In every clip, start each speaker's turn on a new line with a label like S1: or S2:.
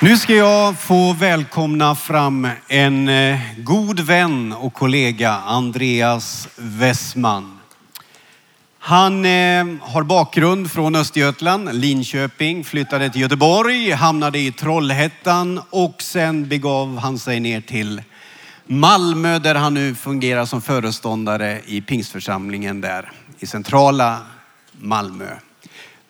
S1: Nu ska jag få välkomna fram en eh, god vän och kollega, Andreas Westman. Han eh, har bakgrund från Östergötland, Linköping, flyttade till Göteborg, hamnade i Trollhättan och sen begav han sig ner till Malmö där han nu fungerar som föreståndare i pingstförsamlingen där i centrala Malmö.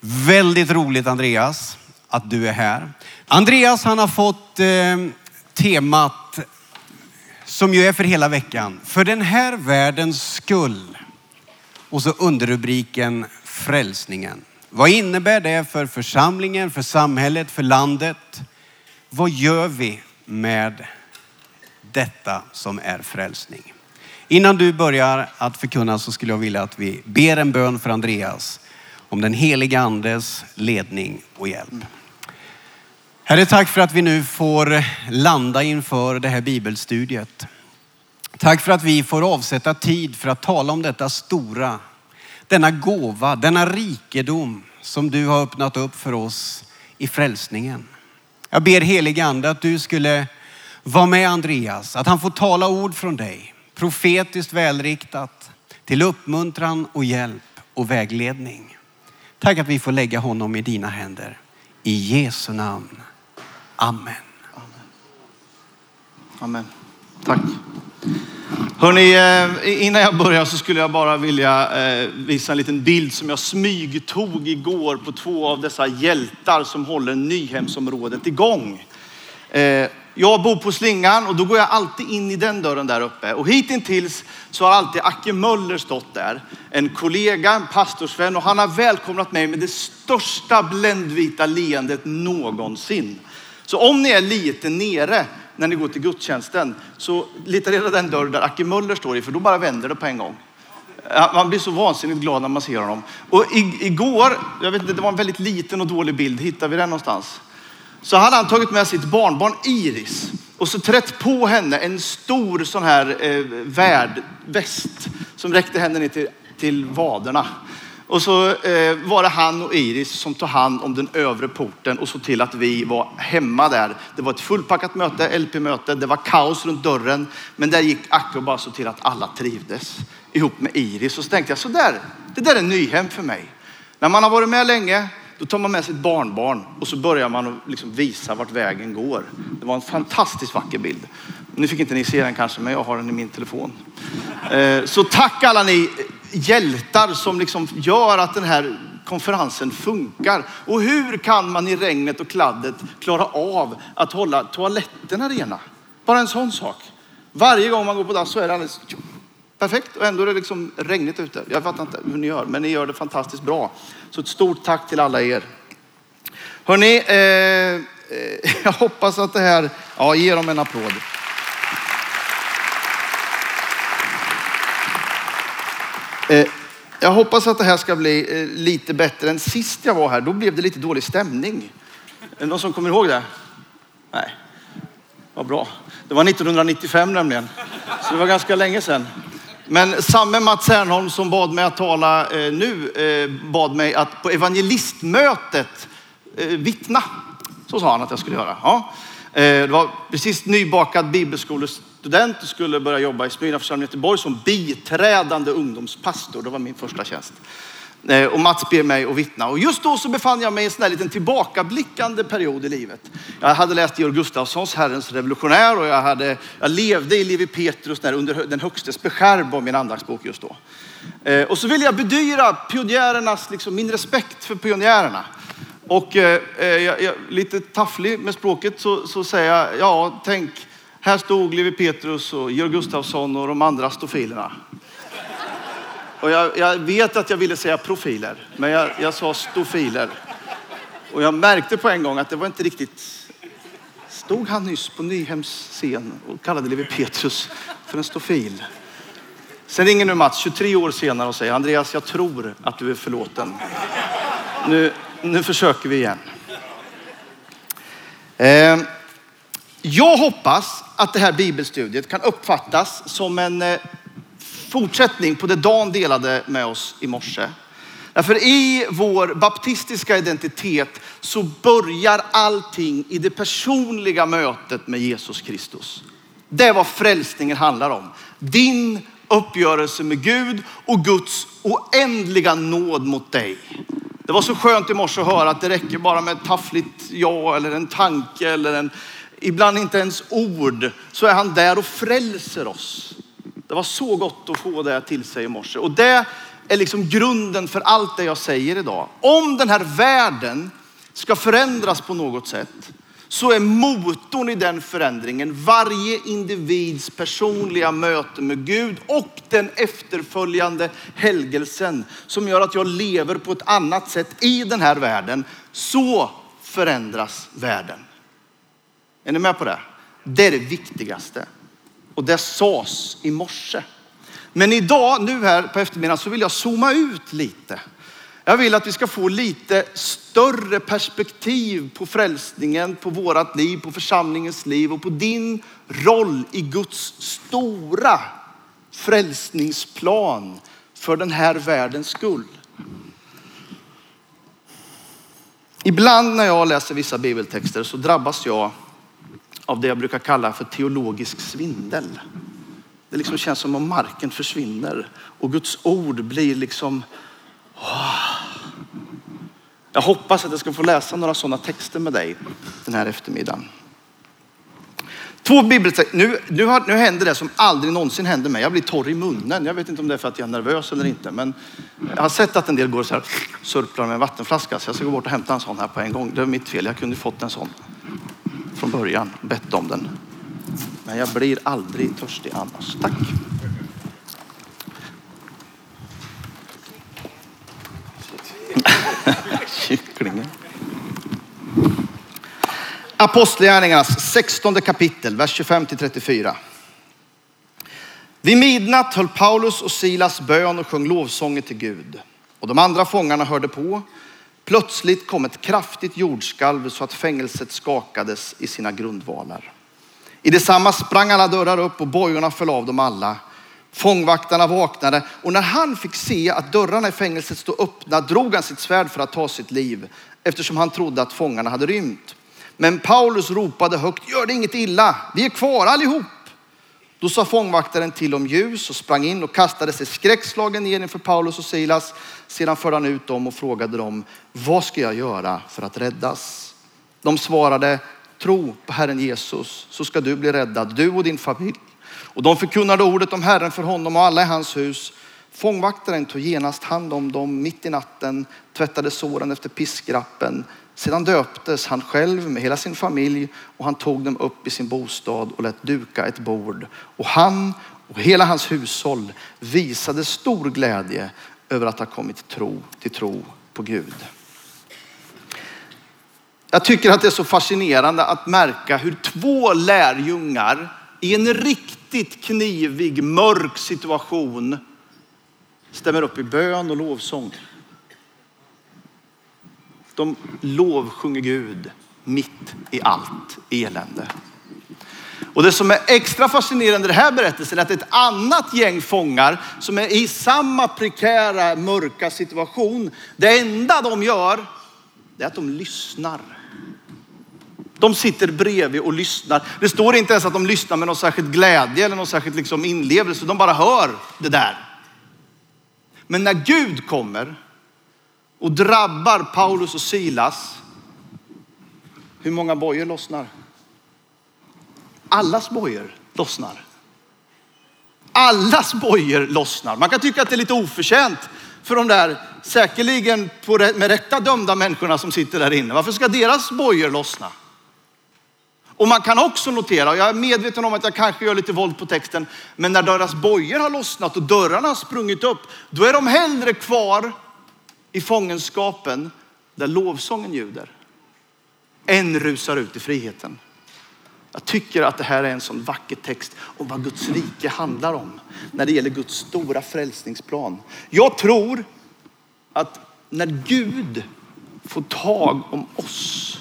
S1: Väldigt roligt Andreas att du är här. Andreas han har fått eh, temat som ju är för hela veckan. För den här världens skull. Och så underrubriken frälsningen. Vad innebär det för församlingen, för samhället, för landet? Vad gör vi med detta som är frälsning? Innan du börjar att förkunna så skulle jag vilja att vi ber en bön för Andreas om den heliga andes ledning och hjälp. Herre, tack för att vi nu får landa inför det här bibelstudiet. Tack för att vi får avsätta tid för att tala om detta stora, denna gåva, denna rikedom som du har öppnat upp för oss i frälsningen. Jag ber helige ande att du skulle vara med Andreas, att han får tala ord från dig, profetiskt välriktat, till uppmuntran och hjälp och vägledning. Tack att vi får lägga honom i dina händer. I Jesu namn. Amen.
S2: Amen. Tack. Hörrni, eh, innan jag börjar så skulle jag bara vilja eh, visa en liten bild som jag smygtog igår på två av dessa hjältar som håller Nyhemsområdet igång. Eh, jag bor på Slingan och då går jag alltid in i den dörren där uppe. Och hittills så har alltid Acke Möller stått där. En kollega, en pastorsvän och han har välkomnat mig med det största bländvita leendet någonsin. Så om ni är lite nere när ni går till gudstjänsten så lita reda den dörr där Acke Möller står i för då bara vänder det på en gång. Man blir så vansinnigt glad när man ser honom. Och igår, jag vet inte, det var en väldigt liten och dålig bild. Hittar vi den någonstans? Så hade han tagit med sitt barnbarn Iris och så trätt på henne en stor sån här eh, värdväst som räckte henne ner till, till vaderna. Och så eh, var det han och Iris som tog hand om den övre porten och såg till att vi var hemma där. Det var ett fullpackat möte, LP-möte. Det var kaos runt dörren. Men där gick Acke och bara såg till att alla trivdes ihop med Iris. Och så tänkte jag, så där, det där är Nyhem för mig. När man har varit med länge, då tar man med sitt barnbarn och så börjar man liksom visa vart vägen går. Det var en fantastiskt vacker bild. Nu fick inte ni se den kanske, men jag har den i min telefon. Eh, så tack alla ni hjältar som liksom gör att den här konferensen funkar. Och hur kan man i regnet och kladdet klara av att hålla toaletterna rena? Bara en sån sak. Varje gång man går på dass så är det alldeles perfekt och ändå är det liksom regnigt ute. Jag fattar inte hur ni gör, men ni gör det fantastiskt bra. Så ett stort tack till alla er. Hörrni, eh, eh jag hoppas att det här, ja ge dem en applåd. Jag hoppas att det här ska bli eh, lite bättre än sist jag var här. Då blev det lite dålig stämning. Är det någon som kommer ihåg det? Nej, vad bra. Det var 1995 nämligen, så det var ganska länge sedan. Men samme Mats Ernholm som bad mig att tala eh, nu eh, bad mig att på evangelistmötet vittna. Så sa han att jag skulle göra. Ja. Det var precis nybakad bibelskoles student och skulle börja jobba i Smyrna församling Göteborg som biträdande ungdomspastor. Det var min första tjänst. Eh, och Mats ber mig att vittna. Och just då så befann jag mig i en sån där liten tillbakablickande period i livet. Jag hade läst Georg Gustafssons Herrens revolutionär och jag, hade, jag levde i Levi Petrus när under den högstes beskärm var min andaktsbok just då. Eh, och så ville jag bedyra pionjärernas, liksom, min respekt för pionjärerna. Och eh, eh jag, jag, lite tafflig med språket så, så säger jag, ja tänk här stod Levi Petrus och Georg Gustafsson och de andra stofilerna. Och jag, jag, vet att jag ville säga profiler, men jag, jag sa stofiler. Och jag märkte på en gång att det var inte riktigt... Stod han nyss på Nyhems scen och kallade Levi Petrus för en stofil? Sen ringer nu Mats 23 år senare och säger Andreas, jag tror att du är förlåten. Nu, nu försöker vi igen. Eh, jag hoppas att det här bibelstudiet kan uppfattas som en eh, fortsättning på det Dan delade med oss i morse. Därför i vår baptistiska identitet så börjar allting i det personliga mötet med Jesus Kristus. Det är vad frälsningen handlar om. Din uppgörelse med Gud och Guds oändliga nåd mot dig. Det var så skönt i morse att höra att det räcker bara med ett taffligt ja eller en tanke eller en, ibland inte ens ord, så är han där och frälser oss. Det var så gott att få det till sig i morse. Och det är liksom grunden för allt det jag säger idag. Om den här världen ska förändras på något sätt så är motorn i den förändringen varje individs personliga möte med Gud och den efterföljande helgelsen som gör att jag lever på ett annat sätt i den här världen. Så förändras världen. Är ni med på det? Det är det viktigaste. Och det sades i morse. Men idag, nu här på eftermiddagen, så vill jag zooma ut lite. Jag vill att vi ska få lite större perspektiv på frälsningen, på vårat liv, på församlingens liv och på din roll i Guds stora frälsningsplan för den här världens skull. Ibland när jag läser vissa bibeltexter så drabbas jag av det jag brukar kalla för teologisk svindel. Det liksom känns som om marken försvinner och Guds ord blir liksom... Jag hoppas att jag ska få läsa några sådana texter med dig den här eftermiddagen. Två bibeltexter. Nu, nu, har, nu händer det som aldrig någonsin händer mig. Jag blir torr i munnen. Jag vet inte om det är för att jag är nervös eller inte. Men jag har sett att en del går så här surplar med en vattenflaska. Så jag ska gå bort och hämta en sån här på en gång. Det är mitt fel. Jag kunde fått en sån från början. Bett om den. Men jag blir aldrig törstig annars. Tack. Kycklingen. Apostlagärningarnas 16 kapitel, vers 25 till 34. Vid midnatt höll Paulus och Silas bön och sjöng lovsånger till Gud. Och de andra fångarna hörde på. Plötsligt kom ett kraftigt jordskalv så att fängelset skakades i sina grundvalar. I detsamma sprang alla dörrar upp och bojorna föll av dem alla. Fångvaktarna vaknade och när han fick se att dörrarna i fängelset stod öppna drog han sitt svärd för att ta sitt liv eftersom han trodde att fångarna hade rymt. Men Paulus ropade högt, gör det inget illa, vi är kvar allihop. Då sa fångvaktaren till om ljus och sprang in och kastade sig skräckslagen ner inför Paulus och Silas. Sedan förde han ut dem och frågade dem, vad ska jag göra för att räddas? De svarade, tro på Herren Jesus så ska du bli räddad, du och din familj. Och de förkunnade ordet om Herren för honom och alla i hans hus. Fångvaktaren tog genast hand om dem mitt i natten, tvättade såren efter piskrappen. Sedan döptes han själv med hela sin familj och han tog dem upp i sin bostad och lät duka ett bord. Och han och hela hans hushåll visade stor glädje över att ha kommit tro till tro på Gud. Jag tycker att det är så fascinerande att märka hur två lärjungar i en riktigt knivig, mörk situation stämmer upp i bön och lovsång. De lovsjunger Gud mitt i allt elände. Och det som är extra fascinerande i den här berättelsen är att ett annat gäng fångar som är i samma prekära, mörka situation. Det enda de gör är att de lyssnar. De sitter bredvid och lyssnar. Det står inte ens att de lyssnar med någon särskild glädje eller någon särskild liksom inlevelse. De bara hör det där. Men när Gud kommer och drabbar Paulus och Silas, hur många bojor lossnar? Allas bojor lossnar. Allas bojor lossnar. Man kan tycka att det är lite oförtjänt för de där säkerligen med rätta dömda människorna som sitter där inne. Varför ska deras bojor lossna? Och man kan också notera, och jag är medveten om att jag kanske gör lite våld på texten, men när deras bojor har lossnat och dörrarna har sprungit upp, då är de hellre kvar i fångenskapen där lovsången ljuder, En rusar ut i friheten. Jag tycker att det här är en sån vacker text om vad Guds rike handlar om när det gäller Guds stora frälsningsplan. Jag tror att när Gud får tag om oss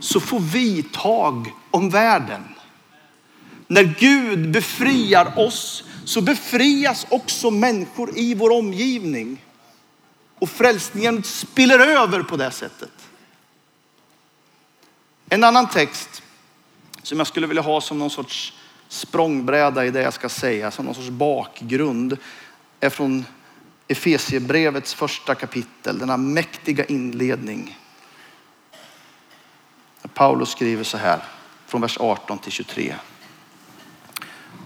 S2: så får vi tag om världen. När Gud befriar oss så befrias också människor i vår omgivning. Och frälsningen spiller över på det sättet. En annan text som jag skulle vilja ha som någon sorts språngbräda i det jag ska säga, som någon sorts bakgrund, är från Efesiebrevets första kapitel, denna mäktiga inledning. Paulus skriver så här från vers 18 till 23.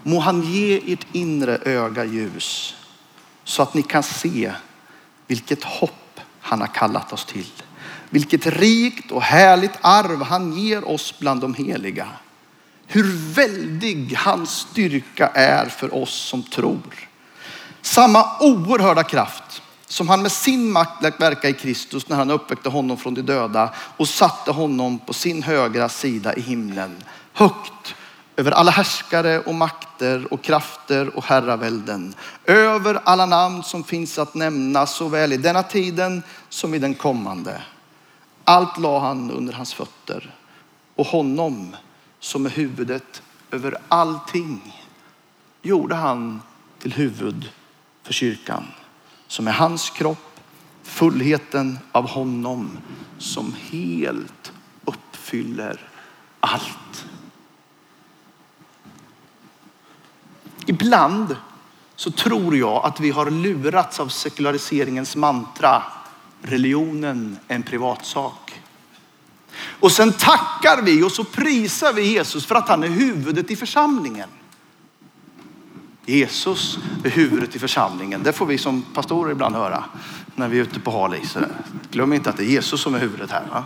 S2: Må han ge ert inre öga ljus så att ni kan se vilket hopp han har kallat oss till. Vilket rikt och härligt arv han ger oss bland de heliga. Hur väldig hans styrka är för oss som tror. Samma oerhörda kraft som han med sin makt lät verka i Kristus när han uppväckte honom från de döda och satte honom på sin högra sida i himlen. Högt över alla härskare och makter och krafter och herravälden. Över alla namn som finns att nämna såväl i denna tiden som i den kommande. Allt la han under hans fötter och honom som är huvudet över allting gjorde han till huvud för kyrkan som är hans kropp, fullheten av honom som helt uppfyller allt. Ibland så tror jag att vi har lurats av sekulariseringens mantra. Religionen är en privatsak. Och sen tackar vi och så prisar vi Jesus för att han är huvudet i församlingen. Jesus är huvudet i församlingen. Det får vi som pastorer ibland höra när vi är ute på hal is. Glöm inte att det är Jesus som är huvudet här. Va?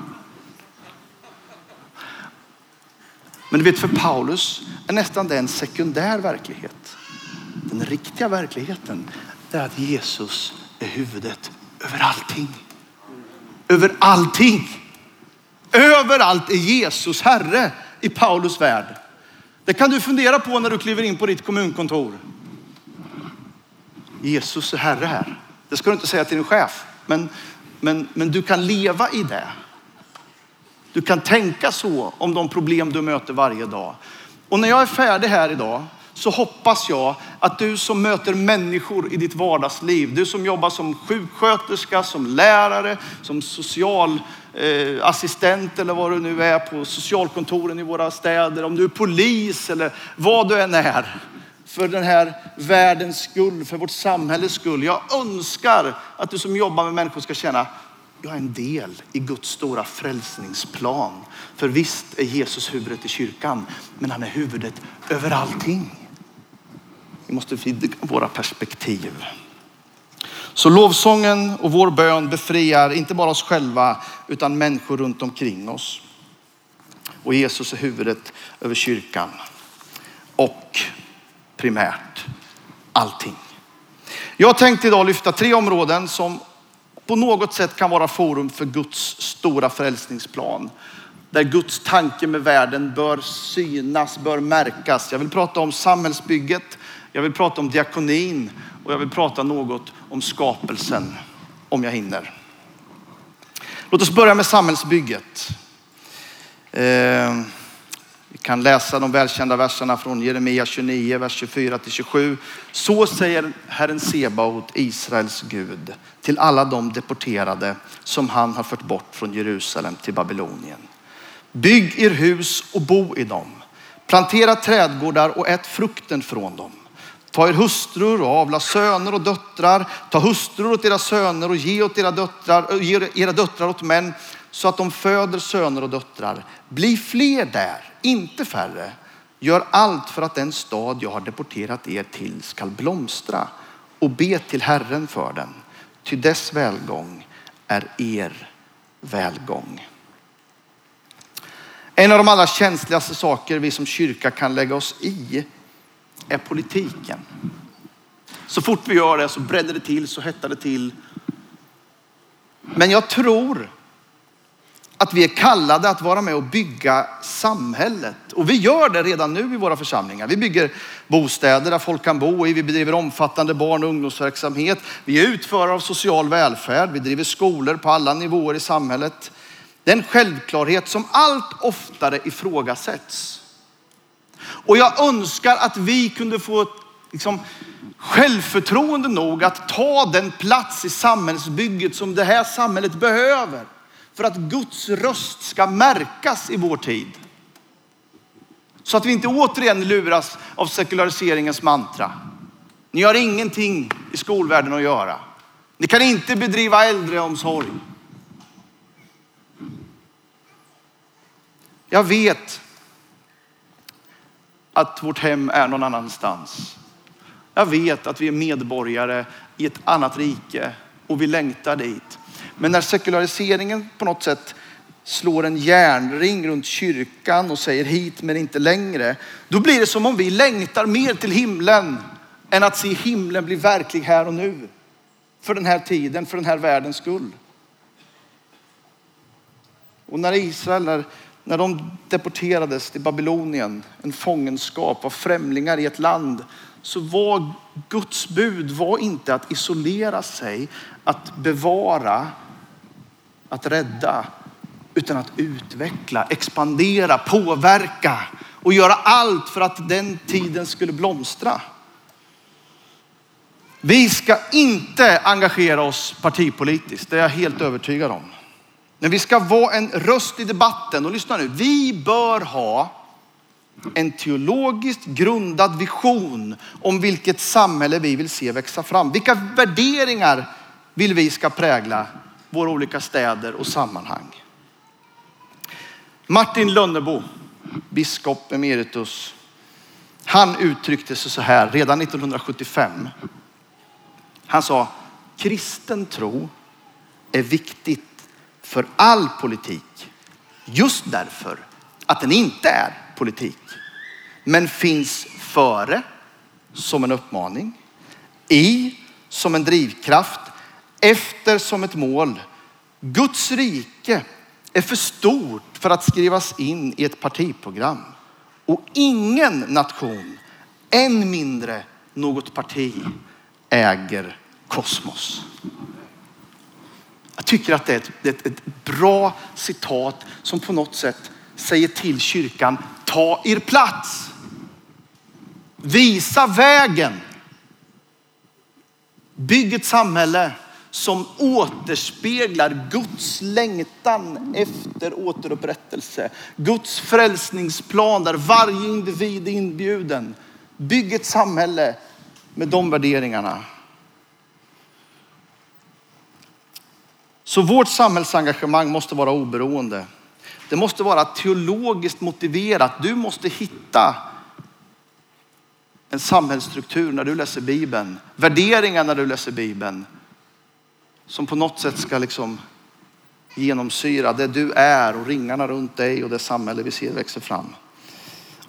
S2: Men du vet för Paulus är nästan det en sekundär verklighet. Den riktiga verkligheten är att Jesus är huvudet över allting. Över allting. Överallt är Jesus Herre i Paulus värld. Det kan du fundera på när du kliver in på ditt kommunkontor. Jesus är Herre här. Det ska du inte säga till din chef, men, men, men du kan leva i det. Du kan tänka så om de problem du möter varje dag. Och när jag är färdig här idag så hoppas jag att du som möter människor i ditt vardagsliv, du som jobbar som sjuksköterska, som lärare, som socialassistent eh, eller vad du nu är på socialkontoren i våra städer, om du är polis eller vad du än är. För den här världens skull, för vårt samhälles skull. Jag önskar att du som jobbar med människor ska känna, jag är en del i Guds stora frälsningsplan. För visst är Jesus huvudet i kyrkan, men han är huvudet över allting. Vi måste vidga våra perspektiv. Så lovsången och vår bön befriar inte bara oss själva utan människor runt omkring oss. Och Jesus är huvudet över kyrkan. Och primärt allting. Jag tänkte idag lyfta tre områden som på något sätt kan vara forum för Guds stora frälsningsplan. Där Guds tanke med världen bör synas, bör märkas. Jag vill prata om samhällsbygget, jag vill prata om diakonin och jag vill prata något om skapelsen, om jag hinner. Låt oss börja med samhällsbygget. Eh, vi kan läsa de välkända verserna från Jeremia 29, vers 24 till 27. Så säger Herren Sebaot, Israels Gud, till alla de deporterade som han har fört bort från Jerusalem till Babylonien. Bygg er hus och bo i dem. Plantera trädgårdar och ät frukten från dem. Ta er hustrur och avla söner och döttrar. Ta hustrur åt era söner och ge, åt era, döttrar, eh, ge era döttrar åt män så att de föder söner och döttrar. Bli fler där, inte färre. Gör allt för att den stad jag har deporterat er till skall blomstra och be till Herren för den. Ty dess välgång är er välgång. En av de allra känsligaste saker vi som kyrka kan lägga oss i är politiken. Så fort vi gör det så bränner det till, så hettar det till. Men jag tror att vi är kallade att vara med och bygga samhället. Och vi gör det redan nu i våra församlingar. Vi bygger bostäder där folk kan bo i. Vi bedriver omfattande barn och ungdomsverksamhet. Vi är utförare av social välfärd. Vi driver skolor på alla nivåer i samhället. Det är en självklarhet som allt oftare ifrågasätts. Och jag önskar att vi kunde få liksom, självförtroende nog att ta den plats i samhällsbygget som det här samhället behöver för att Guds röst ska märkas i vår tid. Så att vi inte återigen luras av sekulariseringens mantra. Ni har ingenting i skolvärlden att göra. Ni kan inte bedriva äldreomsorg. Jag vet att vårt hem är någon annanstans. Jag vet att vi är medborgare i ett annat rike och vi längtar dit. Men när sekulariseringen på något sätt slår en järnring runt kyrkan och säger hit men inte längre. Då blir det som om vi längtar mer till himlen än att se himlen bli verklig här och nu. För den här tiden, för den här världens skull. Och när Israel, när, när de deporterades till Babylonien, en fångenskap av främlingar i ett land, så var Guds bud var inte att isolera sig, att bevara, att rädda, utan att utveckla, expandera, påverka och göra allt för att den tiden skulle blomstra. Vi ska inte engagera oss partipolitiskt, det är jag helt övertygad om. Men vi ska vara en röst i debatten och lyssna nu. Vi bör ha en teologiskt grundad vision om vilket samhälle vi vill se växa fram. Vilka värderingar vill vi ska prägla våra olika städer och sammanhang. Martin Lönnebo, biskop emeritus, han uttryckte sig så här redan 1975. Han sa, kristen tro är viktigt för all politik. Just därför att den inte är politik. Men finns före som en uppmaning, i som en drivkraft, efter som ett mål. Guds rike är för stort för att skrivas in i ett partiprogram. Och ingen nation, än mindre något parti, äger kosmos. Jag tycker att det är ett, ett, ett, bra citat som på något sätt säger till kyrkan, ta er plats. Visa vägen. Bygg ett samhälle som återspeglar Guds längtan efter återupprättelse. Guds frälsningsplan där varje individ är inbjuden. Bygg ett samhälle med de värderingarna. Så vårt samhällsengagemang måste vara oberoende. Det måste vara teologiskt motiverat. Du måste hitta en samhällsstruktur när du läser Bibeln. Värderingar när du läser Bibeln. Som på något sätt ska liksom genomsyra det du är och ringarna runt dig och det samhälle vi ser växer fram.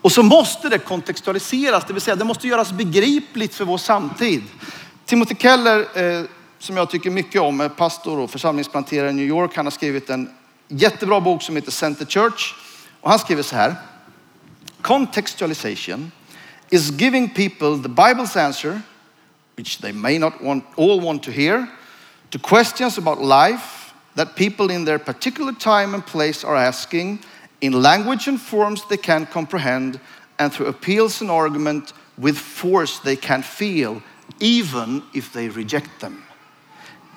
S2: Och så måste det kontextualiseras, det vill säga det måste göras begripligt för vår samtid. Timothy Keller, eh, som jag tycker mycket om, är pastor och församlingsplanterare i New York. Han har skrivit en jättebra bok som heter Center Church. Och han skriver så här. Contextualization is giving people the Bible's answer, which they may not want, all want to hear, to questions about life that people in their particular time and place are asking in language and forms they can comprehend and through appeals and argument with force they can feel even if they reject them.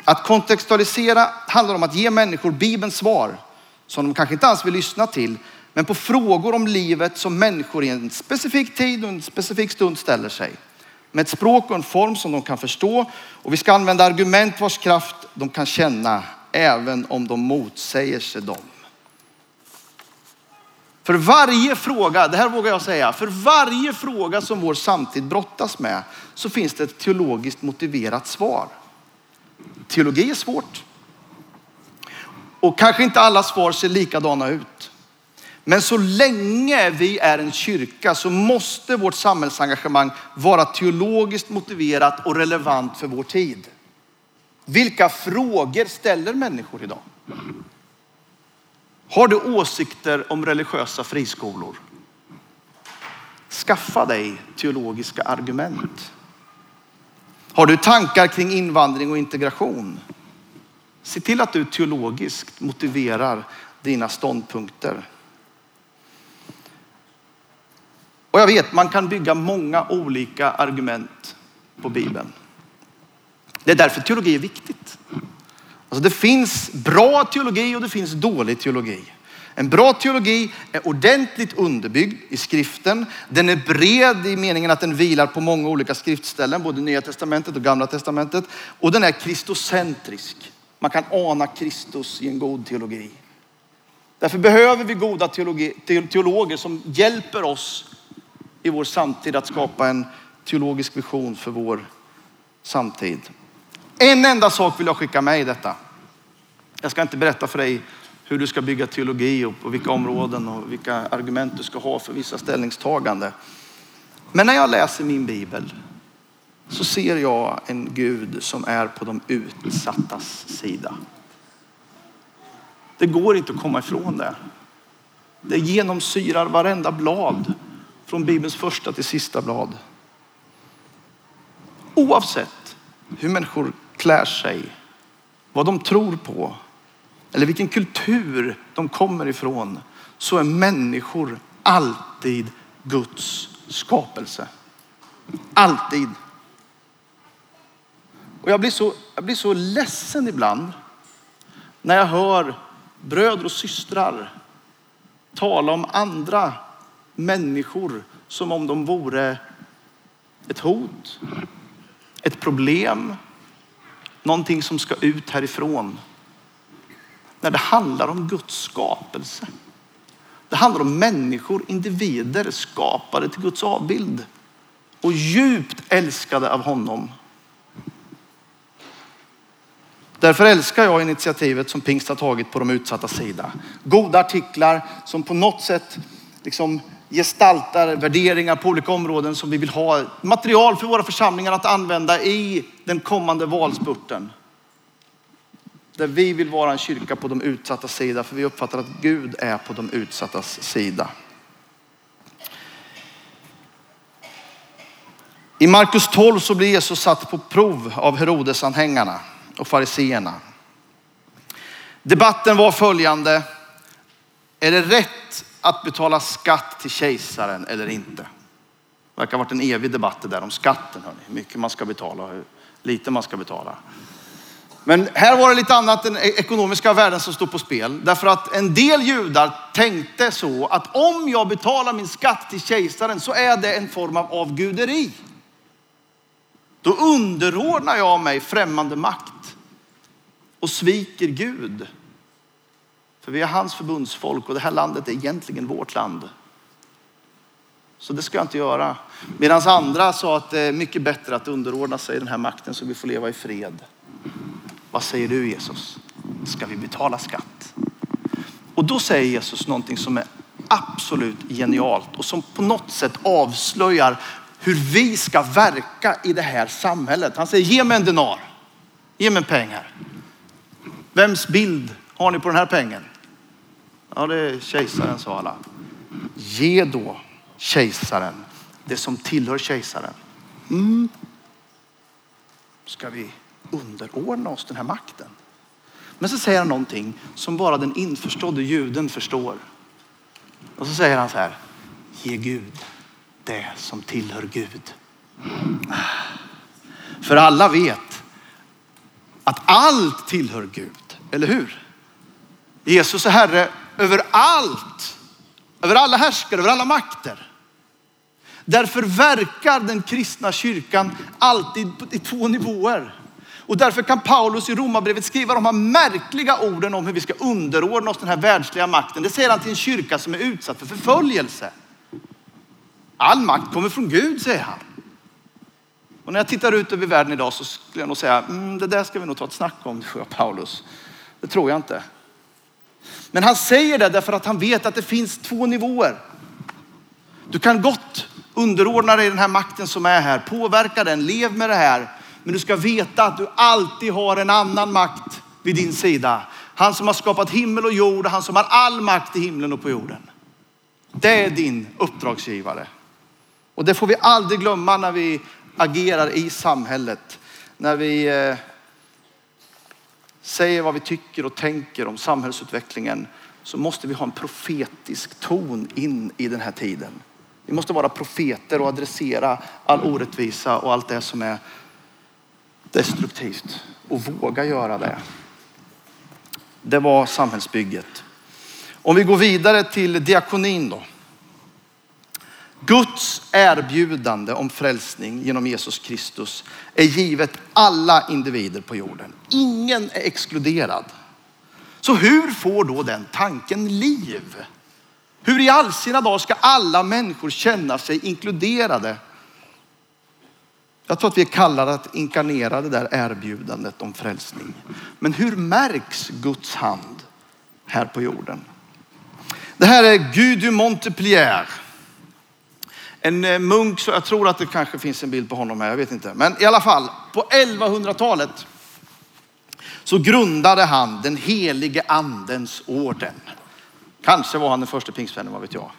S2: Att kontextualisera handlar om att ge människor Bibelns svar som de kanske inte alls vill lyssna till, men på frågor om livet som människor i en specifik tid och en specifik stund ställer sig. Med ett språk och en form som de kan förstå. Och vi ska använda argument vars kraft de kan känna även om de motsäger sig dem. För varje fråga, det här vågar jag säga, för varje fråga som vår samtid brottas med så finns det ett teologiskt motiverat svar. Teologi är svårt. Och kanske inte alla svar ser likadana ut. Men så länge vi är en kyrka så måste vårt samhällsengagemang vara teologiskt motiverat och relevant för vår tid. Vilka frågor ställer människor idag? Har du åsikter om religiösa friskolor? Skaffa dig teologiska argument. Har du tankar kring invandring och integration? Se till att du teologiskt motiverar dina ståndpunkter. Och jag vet, man kan bygga många olika argument på Bibeln. Det är därför teologi är viktigt. Alltså det finns bra teologi och det finns dålig teologi. En bra teologi är ordentligt underbyggd i skriften. Den är bred i meningen att den vilar på många olika skriftställen, både Nya Testamentet och Gamla Testamentet. Och den är kristocentrisk. Man kan ana Kristus i en god teologi. Därför behöver vi goda teologi, teologer som hjälper oss i vår samtid att skapa en teologisk vision för vår samtid. En enda sak vill jag skicka med i detta. Jag ska inte berätta för dig hur du ska bygga teologi och på vilka områden och vilka argument du ska ha för vissa ställningstagande. Men när jag läser min bibel så ser jag en Gud som är på de utsattas sida. Det går inte att komma ifrån det. Det genomsyrar varenda blad från Bibelns första till sista blad. Oavsett hur människor klär sig, vad de tror på eller vilken kultur de kommer ifrån så är människor alltid Guds skapelse. Alltid. Och jag blir så, jag blir så ledsen ibland när jag hör bröder och systrar tala om andra människor som om de vore ett hot, ett problem, någonting som ska ut härifrån. När det handlar om Guds skapelse. Det handlar om människor, individer skapade till Guds avbild och djupt älskade av honom. Därför älskar jag initiativet som Pingst har tagit på de utsatta sida. Goda artiklar som på något sätt liksom gestaltar värderingar på olika områden som vi vill ha. Material för våra församlingar att använda i den kommande valspurten. Där vi vill vara en kyrka på de utsatta sida för vi uppfattar att Gud är på de utsattas sida. I Markus 12 så blir Jesus satt på prov av Herodesanhängarna och fariseerna. Debatten var följande. Är det rätt att betala skatt till kejsaren eller inte? Det verkar ha varit en evig debatt det där om skatten. Hörni. Hur mycket man ska betala och hur lite man ska betala. Men här var det lite annat än e- ekonomiska värden som stod på spel. Därför att en del judar tänkte så att om jag betalar min skatt till kejsaren så är det en form av avguderi. Då underordnar jag mig främmande makt och sviker Gud. För vi är hans förbundsfolk och det här landet är egentligen vårt land. Så det ska jag inte göra. Medan andra sa att det är mycket bättre att underordna sig den här makten så vi får leva i fred. Vad säger du Jesus? Ska vi betala skatt? Och då säger Jesus någonting som är absolut genialt och som på något sätt avslöjar hur vi ska verka i det här samhället. Han säger ge mig en denar. Ge mig pengar. Vems bild har ni på den här pengen? Ja, det är kejsaren, sa alla. Ge då kejsaren det som tillhör kejsaren. Mm. Ska vi underordna oss den här makten? Men så säger han någonting som bara den införstådde juden förstår. Och så säger han så här. Ge Gud det som tillhör Gud. För alla vet att allt tillhör Gud. Eller hur? Jesus är Herre över allt. Över alla härskare, över alla makter. Därför verkar den kristna kyrkan alltid i två nivåer. Och därför kan Paulus i Romarbrevet skriva de här märkliga orden om hur vi ska underordna oss den här världsliga makten. Det säger han till en kyrka som är utsatt för förföljelse. All makt kommer från Gud, säger han. Och när jag tittar ut över världen idag så skulle jag nog säga, mm, det där ska vi nog ta ett snack om, Paulus. Det tror jag inte. Men han säger det därför att han vet att det finns två nivåer. Du kan gott underordna dig den här makten som är här, påverka den, lev med det här. Men du ska veta att du alltid har en annan makt vid din sida. Han som har skapat himmel och jord, han som har all makt i himlen och på jorden. Det är din uppdragsgivare. Och det får vi aldrig glömma när vi agerar i samhället. När vi eh, säger vad vi tycker och tänker om samhällsutvecklingen så måste vi ha en profetisk ton in i den här tiden. Vi måste vara profeter och adressera all orättvisa och allt det som är destruktivt och våga göra det. Det var samhällsbygget. Om vi går vidare till diakonin då. Guds erbjudande om frälsning genom Jesus Kristus är givet alla individer på jorden. Ingen är exkluderad. Så hur får då den tanken liv? Hur i all sina dagar ska alla människor känna sig inkluderade? Jag tror att vi är kallade att inkarnera det där erbjudandet om frälsning. Men hur märks Guds hand här på jorden? Det här är Gud du Montpellier. En eh, munk, så jag tror att det kanske finns en bild på honom här, jag vet inte. Men i alla fall, på 1100-talet så grundade han den helige andens orden. Kanske var han den första pingstvännen, vad vet jag.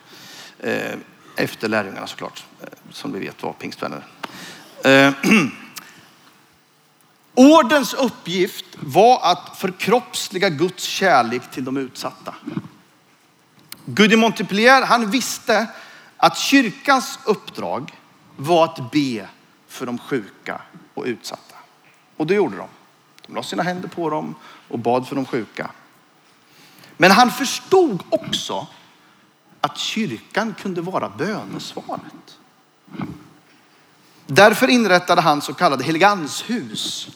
S2: Eh, efter lärjungarna såklart, eh, som vi vet var pingstvänner. Ordens uppgift var att förkroppsliga Guds kärlek till de utsatta. Gud de Montpellier, han visste att kyrkans uppdrag var att be för de sjuka och utsatta. Och det gjorde de. De la sina händer på dem och bad för de sjuka. Men han förstod också att kyrkan kunde vara bönesvaret. Därför inrättade han så kallade Helganshus.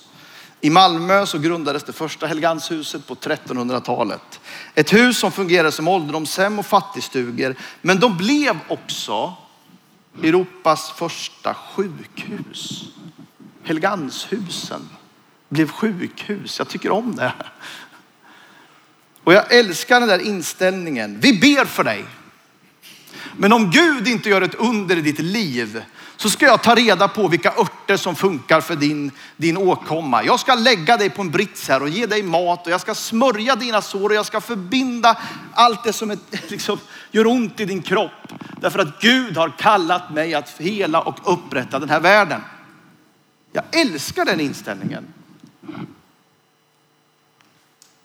S2: I Malmö så grundades det första Helganshuset på 1300-talet. Ett hus som fungerade som ålderdomshem och fattigstugor. Men de blev också Europas första sjukhus. Helganshusen blev sjukhus. Jag tycker om det. Och jag älskar den där inställningen. Vi ber för dig. Men om Gud inte gör ett under i ditt liv så ska jag ta reda på vilka örter som funkar för din, din åkomma. Jag ska lägga dig på en brits här och ge dig mat och jag ska smörja dina sår och jag ska förbinda allt det som är, liksom, gör ont i din kropp. Därför att Gud har kallat mig att hela och upprätta den här världen. Jag älskar den inställningen.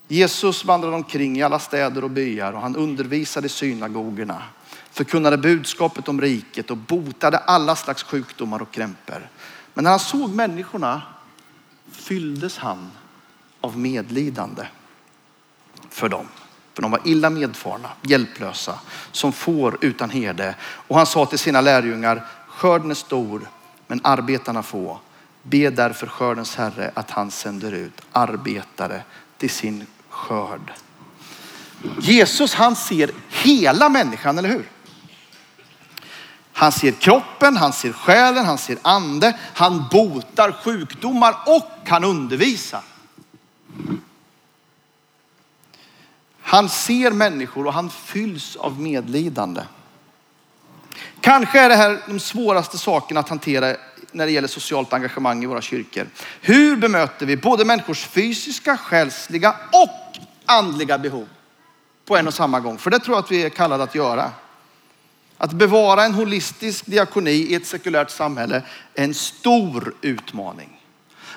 S2: Jesus vandrade omkring i alla städer och byar och han undervisade i synagogorna förkunnade budskapet om riket och botade alla slags sjukdomar och krämpor. Men när han såg människorna fylldes han av medlidande för dem. För de var illa medfarna, hjälplösa, som får utan herde. Och han sa till sina lärjungar, skörden är stor, men arbetarna få. Be därför skördens herre att han sänder ut arbetare till sin skörd. Jesus han ser hela människan, eller hur? Han ser kroppen, han ser själen, han ser ande, han botar sjukdomar och han undervisar. Han ser människor och han fylls av medlidande. Kanske är det här de svåraste sakerna att hantera när det gäller socialt engagemang i våra kyrkor. Hur bemöter vi både människors fysiska, själsliga och andliga behov på en och samma gång? För det tror jag att vi är kallade att göra. Att bevara en holistisk diakoni i ett sekulärt samhälle är en stor utmaning.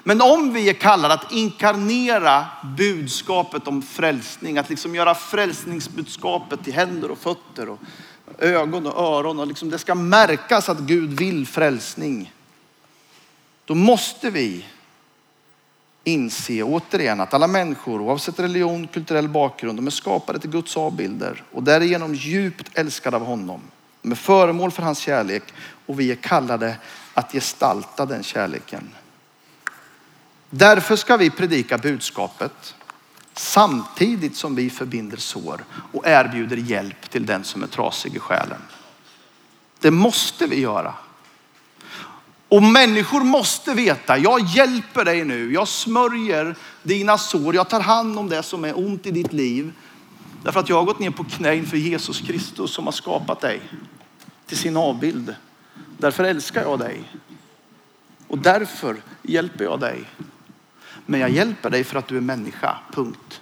S2: Men om vi är kallade att inkarnera budskapet om frälsning, att liksom göra frälsningsbudskapet till händer och fötter och ögon och öron och liksom det ska märkas att Gud vill frälsning. Då måste vi inse återigen att alla människor oavsett religion, kulturell bakgrund, de är skapade till Guds avbilder och därigenom djupt älskade av honom. De är föremål för hans kärlek och vi är kallade att gestalta den kärleken. Därför ska vi predika budskapet samtidigt som vi förbinder sår och erbjuder hjälp till den som är trasig i själen. Det måste vi göra. Och människor måste veta, jag hjälper dig nu. Jag smörjer dina sår. Jag tar hand om det som är ont i ditt liv. Därför att jag har gått ner på knä inför Jesus Kristus som har skapat dig till sin avbild. Därför älskar jag dig. Och därför hjälper jag dig. Men jag hjälper dig för att du är människa, punkt.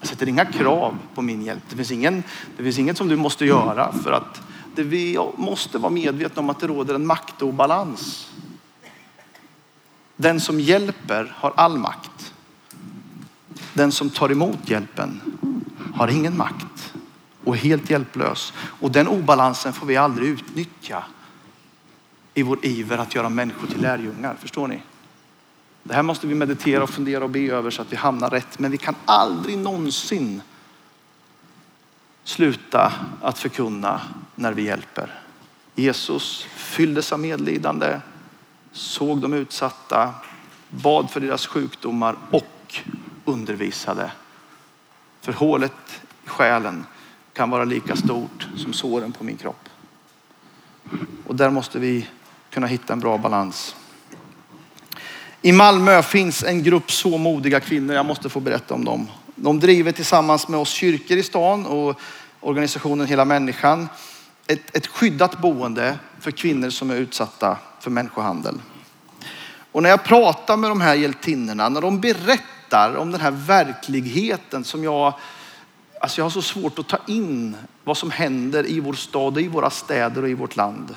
S2: Jag sätter inga krav på min hjälp. Det finns, ingen, det finns inget som du måste göra för att det vi måste vara medvetna om att det råder en maktobalans. Den som hjälper har all makt. Den som tar emot hjälpen har ingen makt och är helt hjälplös. Och den obalansen får vi aldrig utnyttja i vår iver att göra människor till lärjungar. Förstår ni? Det här måste vi meditera och fundera och be över så att vi hamnar rätt. Men vi kan aldrig någonsin sluta att förkunna när vi hjälper. Jesus fylldes av medlidande, såg de utsatta, bad för deras sjukdomar och undervisade. För hålet i själen kan vara lika stort som såren på min kropp. Och där måste vi kunna hitta en bra balans. I Malmö finns en grupp så modiga kvinnor. Jag måste få berätta om dem. De driver tillsammans med oss kyrkor i stan och organisationen Hela Människan ett, ett skyddat boende för kvinnor som är utsatta för människohandel. Och när jag pratar med de här hjältinnorna, när de berättar om den här verkligheten som jag, alltså jag har så svårt att ta in vad som händer i vår stad och i våra städer och i vårt land.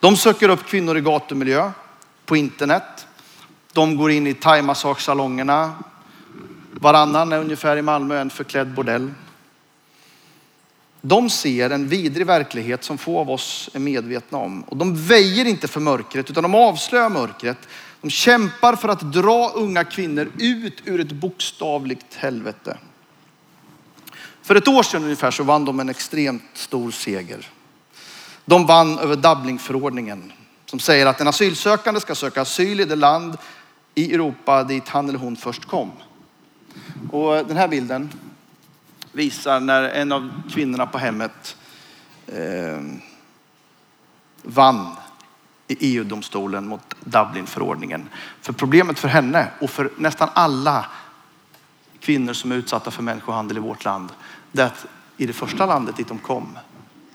S2: De söker upp kvinnor i gatumiljö på internet. De går in i thaimassagesalongerna. Varannan är ungefär i Malmö en förklädd bordell. De ser en vidrig verklighet som få av oss är medvetna om. Och de väjer inte för mörkret utan de avslöjar mörkret. De kämpar för att dra unga kvinnor ut ur ett bokstavligt helvete. För ett år sedan ungefär så vann de en extremt stor seger. De vann över Dublinförordningen som säger att en asylsökande ska söka asyl i det land i Europa dit han eller hon först kom. Och den här bilden visar när en av kvinnorna på hemmet eh, vann i EU-domstolen mot Dublinförordningen. För problemet för henne och för nästan alla kvinnor som är utsatta för människohandel i vårt land, det är att i det första landet dit de kom,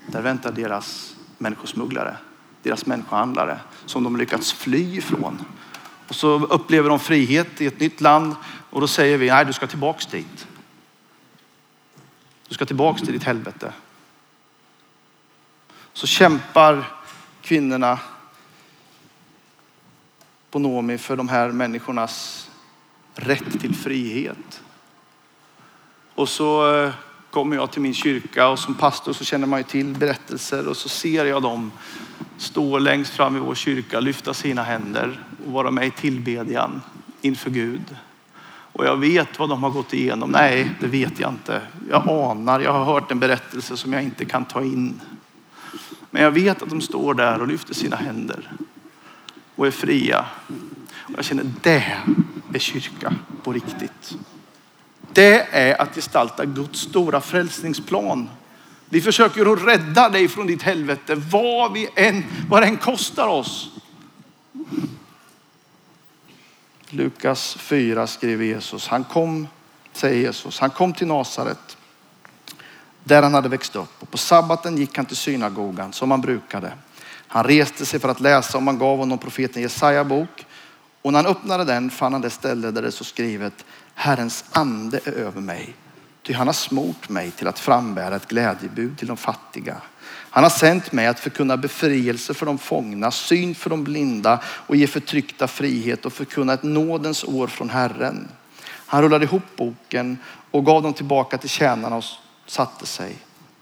S2: där väntar deras människosmugglare, deras människohandlare som de lyckats fly ifrån. Och så upplever de frihet i ett nytt land och då säger vi, nej du ska tillbaks dit. Du ska tillbaks till ditt helvete. Så kämpar kvinnorna på Nomi för de här människornas rätt till frihet. Och så eh, kommer jag till min kyrka och som pastor så känner man ju till berättelser och så ser jag dem stå längst fram i vår kyrka, lyfta sina händer och vara med i tillbedjan inför Gud. Och jag vet vad de har gått igenom. Nej, det vet jag inte. Jag anar, jag har hört en berättelse som jag inte kan ta in. Men jag vet att de står där och lyfter sina händer och är fria. Och jag känner det är kyrka på riktigt. Det är att gestalta Guds stora frälsningsplan. Vi försöker att rädda dig från ditt helvete vad, vi än, vad det än kostar oss. Lukas 4 skriver Jesus. Han kom, säger Jesus, han kom till Nasaret där han hade växt upp och på sabbaten gick han till synagogan som han brukade. Han reste sig för att läsa och man gav honom profeten Jesaja bok och när han öppnade den fann han det ställe där det så skrivet Herrens ande är över mig. Ty han har smort mig till att frambära ett glädjebud till de fattiga. Han har sänt mig att förkunna befrielse för de fångna, syn för de blinda och ge förtryckta frihet och förkunna ett nådens år från Herren. Han rullade ihop boken och gav dem tillbaka till tjänarna och satte sig.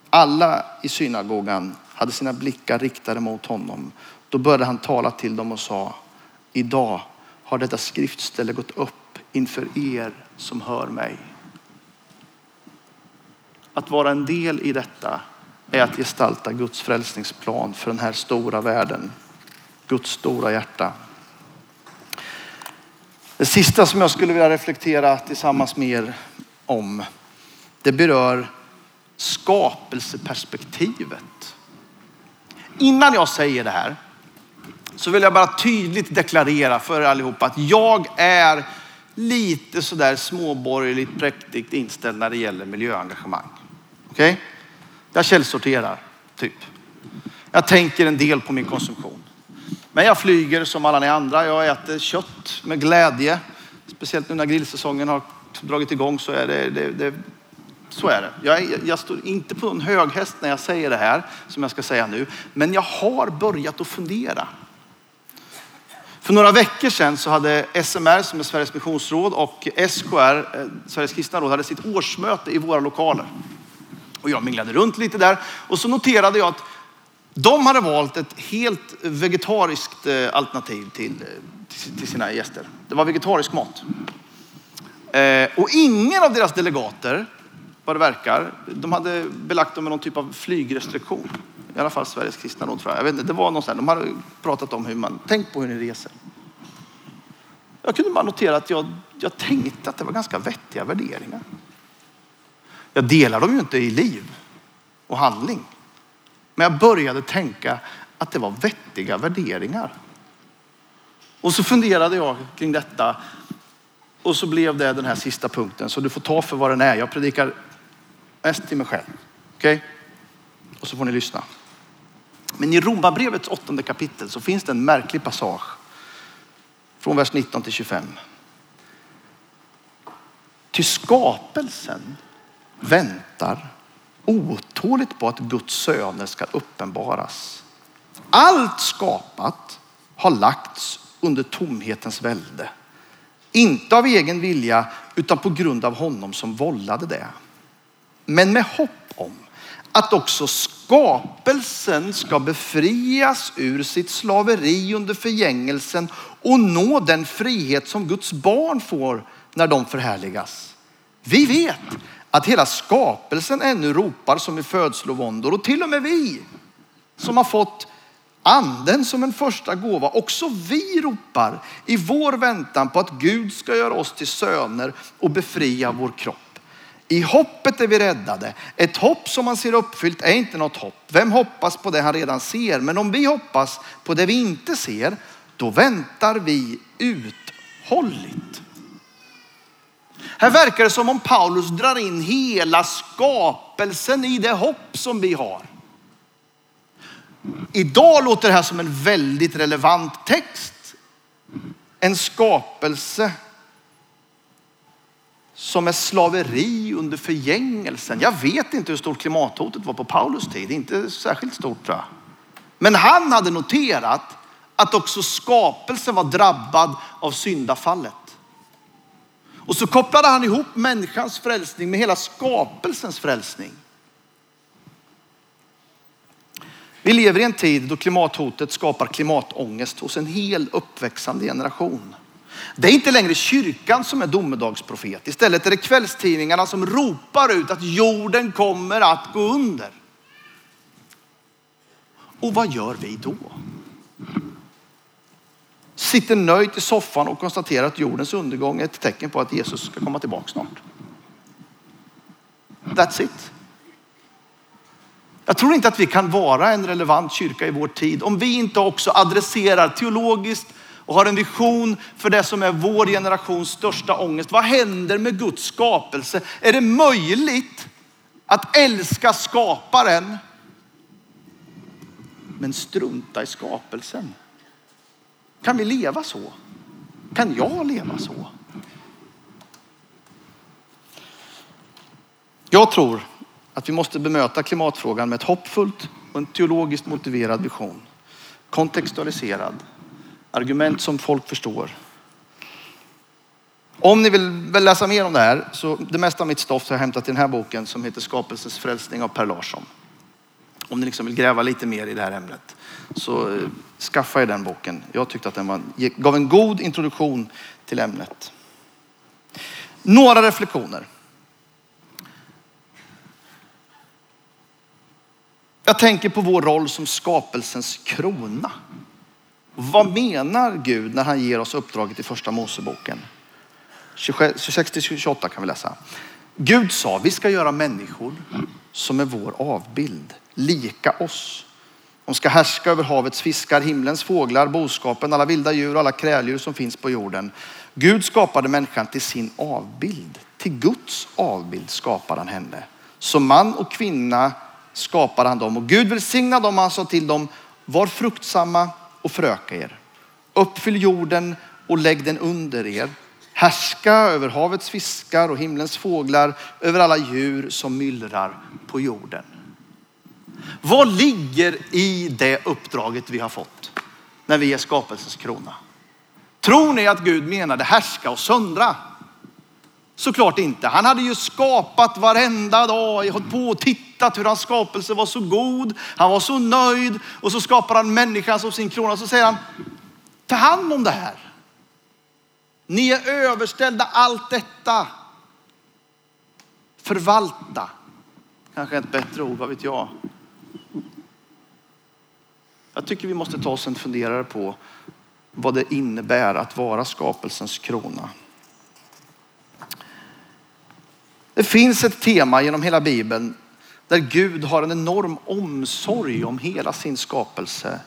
S2: Alla i synagogan hade sina blickar riktade mot honom. Då började han tala till dem och sa, idag har detta skriftställe gått upp inför er som hör mig. Att vara en del i detta är att gestalta Guds frälsningsplan för den här stora världen. Guds stora hjärta. Det sista som jag skulle vilja reflektera tillsammans med er om, det berör skapelseperspektivet. Innan jag säger det här så vill jag bara tydligt deklarera för er allihopa att jag är lite sådär småborgerligt präktigt inställd när det gäller miljöengagemang. Okej? Okay? Jag källsorterar, typ. Jag tänker en del på min konsumtion. Men jag flyger som alla ni andra. Jag äter kött med glädje. Speciellt nu när grillsäsongen har dragit igång så är det, det, det så är det. Jag, jag, står inte på en hög häst när jag säger det här som jag ska säga nu. Men jag har börjat att fundera. För några veckor sedan så hade SMR som är Sveriges missionsråd och SKR, eh, Sveriges kristna råd, hade sitt årsmöte i våra lokaler. Och jag minglade runt lite där och så noterade jag att de hade valt ett helt vegetariskt eh, alternativ eh, till, till sina gäster. Det var vegetarisk mat. Och ingen av deras delegater, vad det verkar, de hade belagt dem med någon typ av flygrestriktion. I alla fall Sveriges kristna råd tror jag. jag vet inte, det var någon sån de hade pratat om hur man, tänk på hur ni reser. Jag kunde bara notera att jag, jag tänkte att det var ganska vettiga värderingar. Jag delar dem ju inte i liv och handling. Men jag började tänka att det var vettiga värderingar. Och så funderade jag kring detta och så blev det den här sista punkten. Så du får ta för vad den är. Jag predikar mest till mig själv. Okej? Okay? Och så får ni lyssna. Men i Romarbrevets åttonde kapitel så finns det en märklig passage. Från vers 19 till 25. Till skapelsen väntar otåligt på att Guds söner ska uppenbaras. Allt skapat har lagts under tomhetens välde. Inte av egen vilja utan på grund av honom som vållade det. Men med hopp om att också skapelsen ska befrias ur sitt slaveri under förgängelsen och nå den frihet som Guds barn får när de förhärligas. Vi vet att hela skapelsen ännu ropar som i födslovåndor och till och med vi som har fått anden som en första gåva, också vi ropar i vår väntan på att Gud ska göra oss till söner och befria vår kropp. I hoppet är vi räddade. Ett hopp som man ser uppfyllt är inte något hopp. Vem hoppas på det han redan ser? Men om vi hoppas på det vi inte ser, då väntar vi uthålligt. Här verkar det som om Paulus drar in hela skapelsen i det hopp som vi har. Idag låter det här som en väldigt relevant text. En skapelse som är slaveri under förgängelsen. Jag vet inte hur stort klimathotet var på Paulus tid. Inte särskilt stort tror jag. Men han hade noterat att också skapelsen var drabbad av syndafallet. Och så kopplade han ihop människans frälsning med hela skapelsens frälsning. Vi lever i en tid då klimathotet skapar klimatångest hos en hel uppväxande generation. Det är inte längre kyrkan som är domedagsprofet. Istället är det kvällstidningarna som ropar ut att jorden kommer att gå under. Och vad gör vi då? Sitter nöjt i soffan och konstaterar att jordens undergång är ett tecken på att Jesus ska komma tillbaka snart. That's it. Jag tror inte att vi kan vara en relevant kyrka i vår tid om vi inte också adresserar teologiskt och har en vision för det som är vår generations största ångest. Vad händer med Guds skapelse? Är det möjligt att älska skaparen men strunta i skapelsen? Kan vi leva så? Kan jag leva så? Jag tror att vi måste bemöta klimatfrågan med ett hoppfullt och en teologiskt motiverad vision. Kontextualiserad. Argument som folk förstår. Om ni vill läsa mer om det här, så det mesta av mitt stoff har jag hämtat i den här boken som heter Skapelsens frälsning av Per Larsson. Om ni liksom vill gräva lite mer i det här ämnet så eh, skaffa er den boken. Jag tyckte att den var, gav en god introduktion till ämnet. Några reflektioner. Jag tänker på vår roll som skapelsens krona. Vad menar Gud när han ger oss uppdraget i första Moseboken? 26-28 kan vi läsa. Gud sa, vi ska göra människor som är vår avbild, lika oss. De ska härska över havets fiskar, himlens fåglar, boskapen, alla vilda djur och alla kräldjur som finns på jorden. Gud skapade människan till sin avbild. Till Guds avbild skapade han henne. Som man och kvinna skapade han dem. Och Gud välsignade dem, han sa till dem, var fruktsamma och föröka er. Uppfyll jorden och lägg den under er. Härska över havets fiskar och himlens fåglar, över alla djur som myllrar på jorden. Vad ligger i det uppdraget vi har fått när vi är skapelsens krona? Tror ni att Gud menade härska och söndra? Såklart inte. Han hade ju skapat varenda dag, hållit på och tittat hur hans skapelse var så god. Han var så nöjd och så skapar han människan som sin krona. Så säger han, ta hand om det här. Ni är överställda allt detta. Förvalta. Kanske ett bättre ord, vad vet jag. Jag tycker vi måste ta oss en funderare på vad det innebär att vara skapelsens krona. Det finns ett tema genom hela Bibeln där Gud har en enorm omsorg om hela sin skapelse.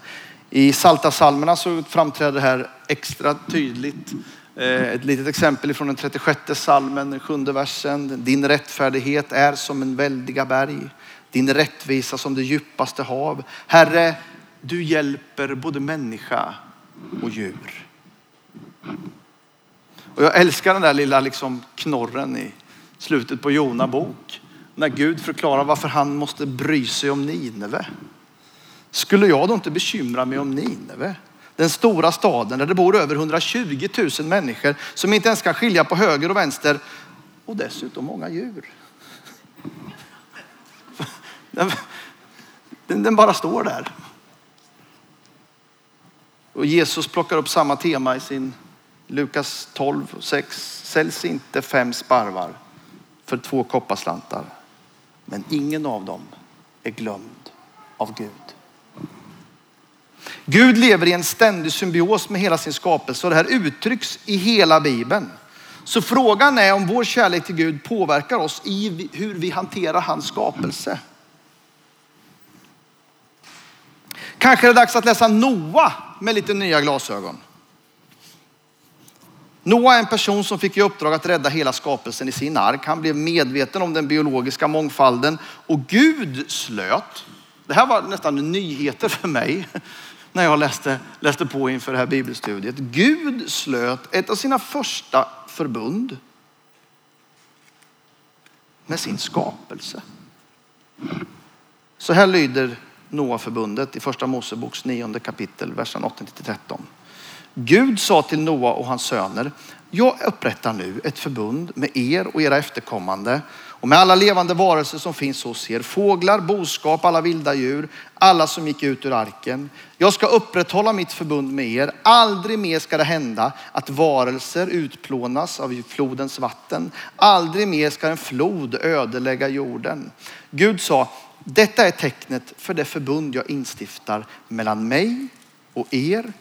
S2: I Salta salmerna så framträder det här extra tydligt. Eh, ett litet exempel från den 36 salmen, den sjunde versen. Din rättfärdighet är som en väldiga berg. Din rättvisa som det djupaste hav. Herre, du hjälper både människa och djur. Och jag älskar den där lilla liksom knorren i slutet på Jona bok. När Gud förklarar varför han måste bry sig om Nineve. Skulle jag då inte bekymra mig om Nineve? Den stora staden där det bor över 120 000 människor som inte ens kan skilja på höger och vänster och dessutom många djur. Den, den, bara står där. Och Jesus plockar upp samma tema i sin Lukas 12, och 6. Säljs inte fem sparvar för två kopparslantar. Men ingen av dem är glömd av Gud. Gud lever i en ständig symbios med hela sin skapelse och det här uttrycks i hela Bibeln. Så frågan är om vår kärlek till Gud påverkar oss i hur vi hanterar hans skapelse. Kanske är det dags att läsa Noa med lite nya glasögon. Noa är en person som fick i uppdrag att rädda hela skapelsen i sin ark. Han blev medveten om den biologiska mångfalden och Gud slöt. Det här var nästan nyheter för mig när jag läste, läste på inför det här bibelstudiet. Gud slöt ett av sina första förbund med sin skapelse. Så här lyder Noa-förbundet i första Moseboks nionde kapitel, verserna 8-13. Gud sa till Noa och hans söner, jag upprättar nu ett förbund med er och era efterkommande och med alla levande varelser som finns hos er, fåglar, boskap, alla vilda djur, alla som gick ut ur arken. Jag ska upprätthålla mitt förbund med er. Aldrig mer ska det hända att varelser utplånas av flodens vatten. Aldrig mer ska en flod ödelägga jorden. Gud sa, detta är tecknet för det förbund jag instiftar mellan mig och er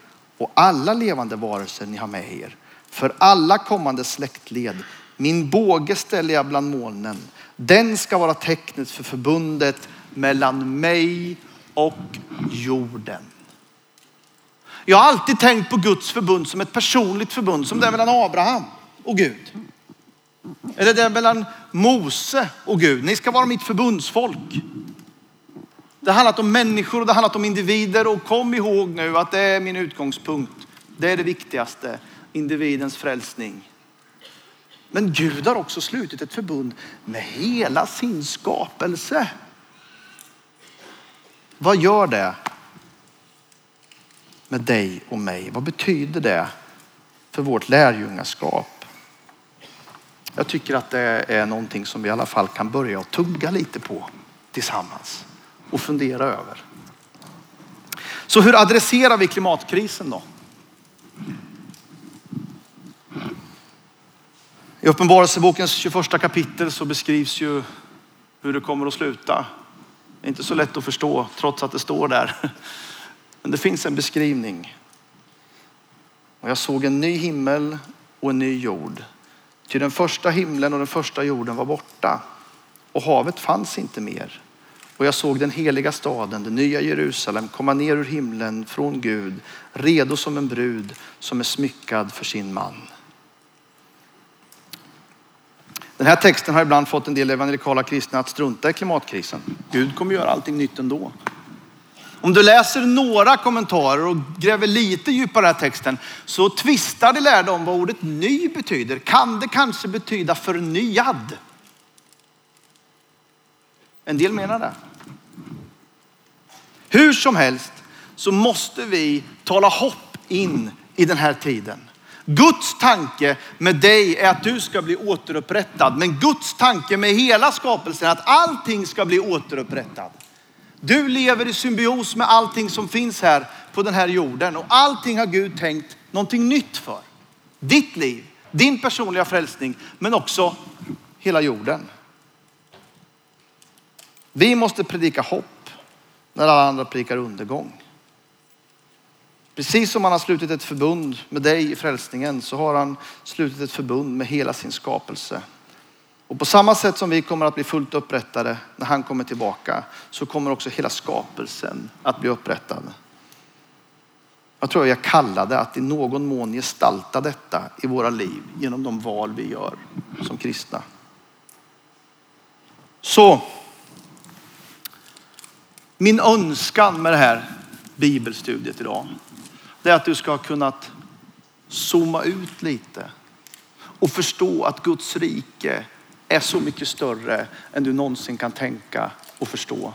S2: och alla levande varelser ni har med er. För alla kommande släktled. Min båge ställer jag bland molnen. Den ska vara tecknet för förbundet mellan mig och jorden. Jag har alltid tänkt på Guds förbund som ett personligt förbund, som det är mellan Abraham och Gud. Eller det är mellan Mose och Gud. Ni ska vara mitt förbundsfolk. Det har handlat om människor och det har handlat om individer och kom ihåg nu att det är min utgångspunkt. Det är det viktigaste, individens frälsning. Men Gud har också slutit ett förbund med hela sin skapelse. Vad gör det med dig och mig? Vad betyder det för vårt lärjungaskap? Jag tycker att det är någonting som vi i alla fall kan börja att tugga lite på tillsammans och fundera över. Så hur adresserar vi klimatkrisen då? I Uppenbarelsebokens 21 kapitel så beskrivs ju hur det kommer att sluta. Det är inte så lätt att förstå trots att det står där. Men det finns en beskrivning. Och jag såg en ny himmel och en ny jord. Till den första himlen och den första jorden var borta och havet fanns inte mer. Och jag såg den heliga staden, det nya Jerusalem, komma ner ur himlen från Gud, redo som en brud som är smyckad för sin man. Den här texten har ibland fått en del evangelikala kristna att strunta i klimatkrisen. Gud kommer göra allting nytt ändå. Om du läser några kommentarer och gräver lite djupare i den här texten så tvistar de lärde om vad ordet ny betyder. Kan det kanske betyda förnyad? En del menar det. Hur som helst så måste vi tala hopp in i den här tiden. Guds tanke med dig är att du ska bli återupprättad. Men Guds tanke med hela skapelsen är att allting ska bli återupprättad. Du lever i symbios med allting som finns här på den här jorden och allting har Gud tänkt någonting nytt för. Ditt liv, din personliga frälsning, men också hela jorden. Vi måste predika hopp när alla andra predikar undergång. Precis som han har slutit ett förbund med dig i frälsningen så har han slutit ett förbund med hela sin skapelse. Och på samma sätt som vi kommer att bli fullt upprättade när han kommer tillbaka så kommer också hela skapelsen att bli upprättad. Jag tror jag kallade att i någon mån gestalta detta i våra liv genom de val vi gör som kristna. Så min önskan med det här bibelstudiet idag det är att du ska ha kunnat zooma ut lite och förstå att Guds rike är så mycket större än du någonsin kan tänka och förstå.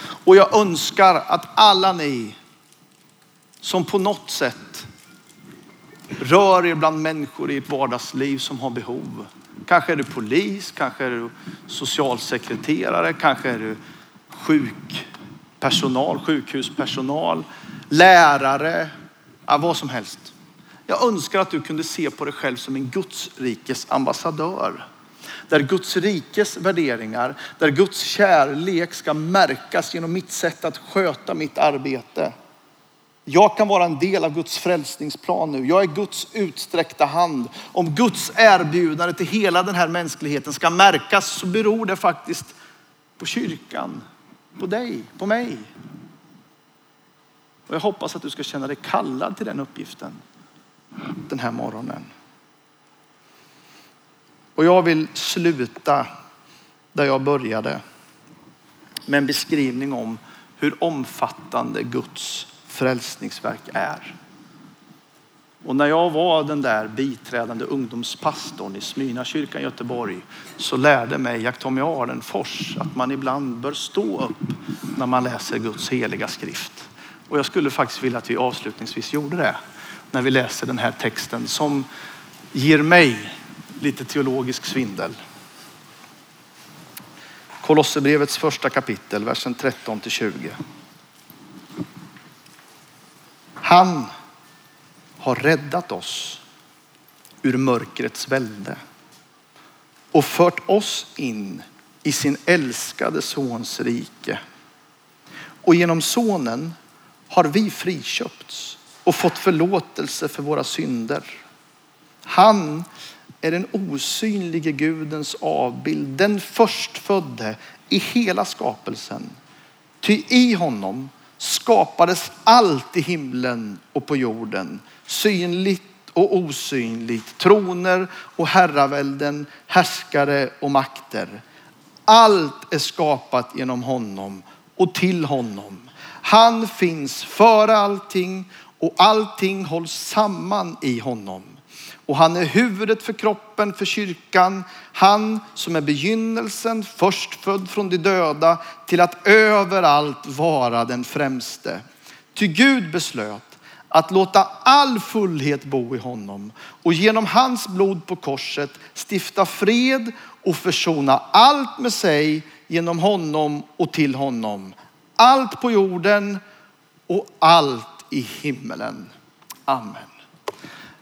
S2: Och jag önskar att alla ni som på något sätt rör er bland människor i ett vardagsliv som har behov. Kanske är du polis, kanske är du socialsekreterare, kanske är du sjuk personal, sjukhuspersonal, lärare, ja, vad som helst. Jag önskar att du kunde se på dig själv som en Guds rikes ambassadör. Där Guds rikes värderingar, där Guds kärlek ska märkas genom mitt sätt att sköta mitt arbete. Jag kan vara en del av Guds frälsningsplan nu. Jag är Guds utsträckta hand. Om Guds erbjudande till hela den här mänskligheten ska märkas så beror det faktiskt på kyrkan, på dig, på mig. Och jag hoppas att du ska känna dig kallad till den uppgiften den här morgonen. Och jag vill sluta där jag började med en beskrivning om hur omfattande Guds frälsningsverk är. Och när jag var den där biträdande ungdomspastorn i Smyna kyrkan i Göteborg så lärde mig Jack Tommy Ardenfors att man ibland bör stå upp när man läser Guds heliga skrift. Och jag skulle faktiskt vilja att vi avslutningsvis gjorde det när vi läser den här texten som ger mig lite teologisk svindel. Kolosserbrevets första kapitel, versen 13 till 20. Han har räddat oss ur mörkrets välde och fört oss in i sin älskade sons rike. Och genom sonen har vi friköpts och fått förlåtelse för våra synder. Han är den osynlige Gudens avbild, den förstfödde i hela skapelsen. Ty i honom skapades allt i himlen och på jorden, synligt och osynligt, troner och herravälden, härskare och makter. Allt är skapat genom honom och till honom. Han finns före allting och allting hålls samman i honom. Och han är huvudet för kroppen, för kyrkan. Han som är begynnelsen, förstfödd från de döda, till att överallt vara den främste. Ty Gud beslöt att låta all fullhet bo i honom och genom hans blod på korset stifta fred och försona allt med sig genom honom och till honom allt på jorden och allt i himmelen. Amen.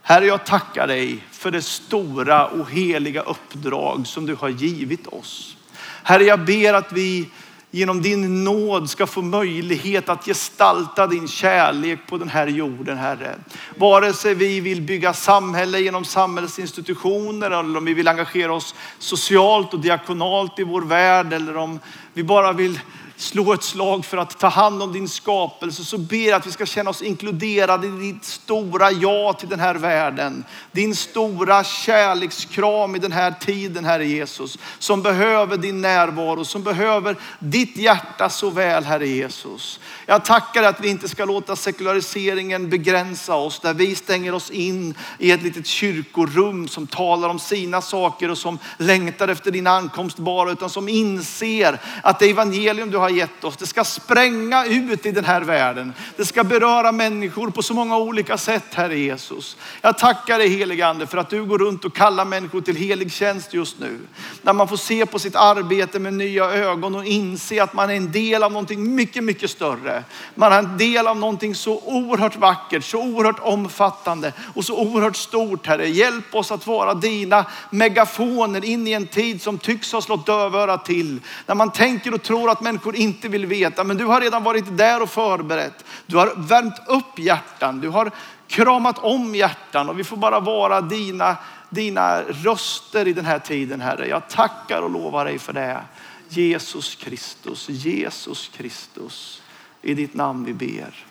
S2: Herre, jag tackar dig för det stora och heliga uppdrag som du har givit oss. Herre, jag ber att vi genom din nåd ska få möjlighet att gestalta din kärlek på den här jorden, Herre. Vare sig vi vill bygga samhälle genom samhällsinstitutioner eller om vi vill engagera oss socialt och diakonalt i vår värld eller om vi bara vill slå ett slag för att ta hand om din skapelse så ber jag att vi ska känna oss inkluderade i ditt stora ja till den här världen. Din stora kärlekskram i den här tiden, Herre Jesus, som behöver din närvaro, som behöver ditt hjärta så väl, Herre Jesus. Jag tackar att vi inte ska låta sekulariseringen begränsa oss, där vi stänger oss in i ett litet kyrkorum som talar om sina saker och som längtar efter din ankomst bara, utan som inser att det evangelium du har har gett oss. Det ska spränga ut i den här världen. Det ska beröra människor på så många olika sätt, Herre Jesus. Jag tackar dig helige Ande för att du går runt och kallar människor till helig tjänst just nu. När man får se på sitt arbete med nya ögon och inse att man är en del av någonting mycket, mycket större. Man är en del av någonting så oerhört vackert, så oerhört omfattande och så oerhört stort, Herre. Hjälp oss att vara dina megafoner in i en tid som tycks ha slått dövörat till. När man tänker och tror att människor inte vill veta, men du har redan varit där och förberett. Du har värmt upp hjärtan, du har kramat om hjärtan och vi får bara vara dina, dina röster i den här tiden, Herre. Jag tackar och lovar dig för det. Jesus Kristus, Jesus Kristus. I ditt namn vi ber.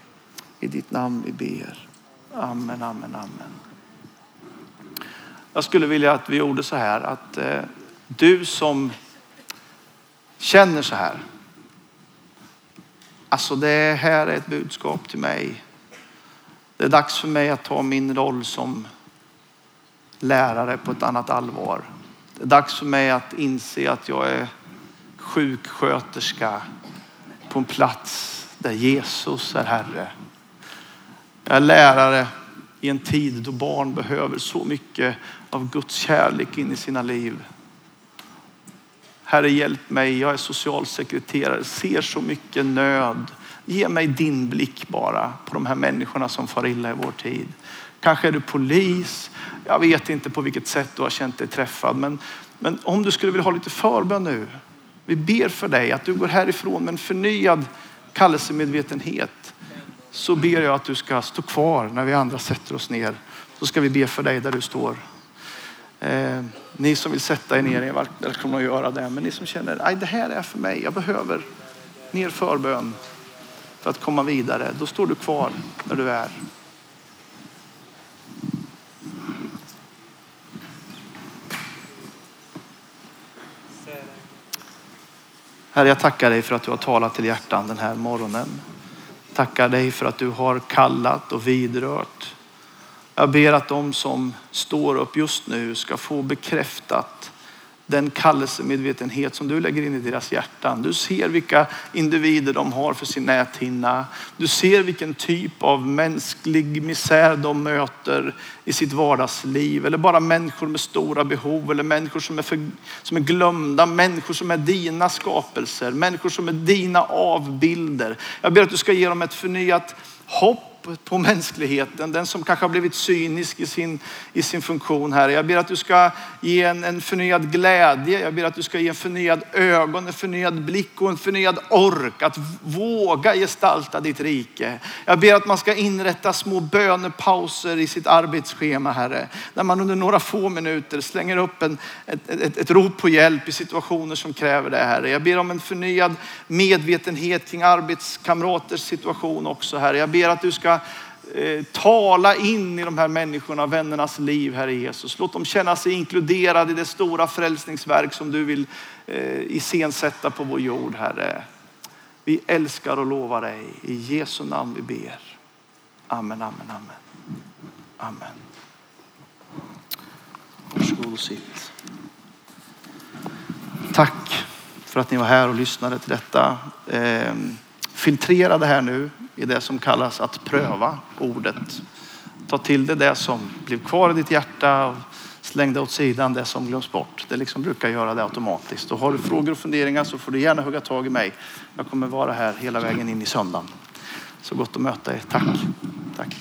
S2: I ditt namn vi ber. Amen, amen, amen. Jag skulle vilja att vi gjorde så här att eh, du som känner så här. Alltså det här är ett budskap till mig. Det är dags för mig att ta min roll som lärare på ett annat allvar. Det är dags för mig att inse att jag är sjuksköterska på en plats där Jesus är Herre. Jag är lärare i en tid då barn behöver så mycket av Guds kärlek in i sina liv. Herre hjälp mig, jag är socialsekreterare, ser så mycket nöd. Ge mig din blick bara på de här människorna som far illa i vår tid. Kanske är du polis, jag vet inte på vilket sätt du har känt dig träffad. Men, men om du skulle vilja ha lite förbön nu. Vi ber för dig att du går härifrån med en förnyad kallelsemedvetenhet. Så ber jag att du ska stå kvar när vi andra sätter oss ner. Så ska vi be för dig där du står. Eh, ni som vill sätta er ner är välkomna att göra det. Men ni som känner att det här är för mig, jag behöver mer förbön för att komma vidare. Då står du kvar där du är. Herre, jag tackar dig för att du har talat till hjärtan den här morgonen. Tackar dig för att du har kallat och vidrört. Jag ber att de som står upp just nu ska få bekräftat den kallelsemedvetenhet som du lägger in i deras hjärtan. Du ser vilka individer de har för sin näthinna. Du ser vilken typ av mänsklig misär de möter i sitt vardagsliv. Eller bara människor med stora behov eller människor som är, för, som är glömda. Människor som är dina skapelser. Människor som är dina avbilder. Jag ber att du ska ge dem ett förnyat hopp på mänskligheten, den som kanske har blivit cynisk i sin, i sin funktion här. Jag ber att du ska ge en, en förnyad glädje. Jag ber att du ska ge en förnyad ögon, en förnyad blick och en förnyad ork att våga gestalta ditt rike. Jag ber att man ska inrätta små bönepauser i sitt arbetsschema, Herre. Där man under några få minuter slänger upp en, ett, ett, ett rop på hjälp i situationer som kräver det, Herre. Jag ber om en förnyad medvetenhet kring arbetskamraters situation också, Herre. Jag ber att du ska Eh, tala in i de här människorna, vännernas liv, Herre Jesus. Låt dem känna sig inkluderade i det stora frälsningsverk som du vill eh, iscensätta på vår jord, Herre. Vi älskar och lovar dig. I Jesu namn vi ber. Amen, amen, amen. Amen. Varsågod och sitt. Tack för att ni var här och lyssnade till detta. Eh, filtrera det här nu i det som kallas att pröva ordet. Ta till dig det som blev kvar i ditt hjärta och släng det åt sidan det som glöms bort. Det liksom brukar göra det automatiskt. Och har du frågor och funderingar så får du gärna hugga tag i mig. Jag kommer vara här hela vägen in i söndagen. Så gott att möta er. Tack. Tack.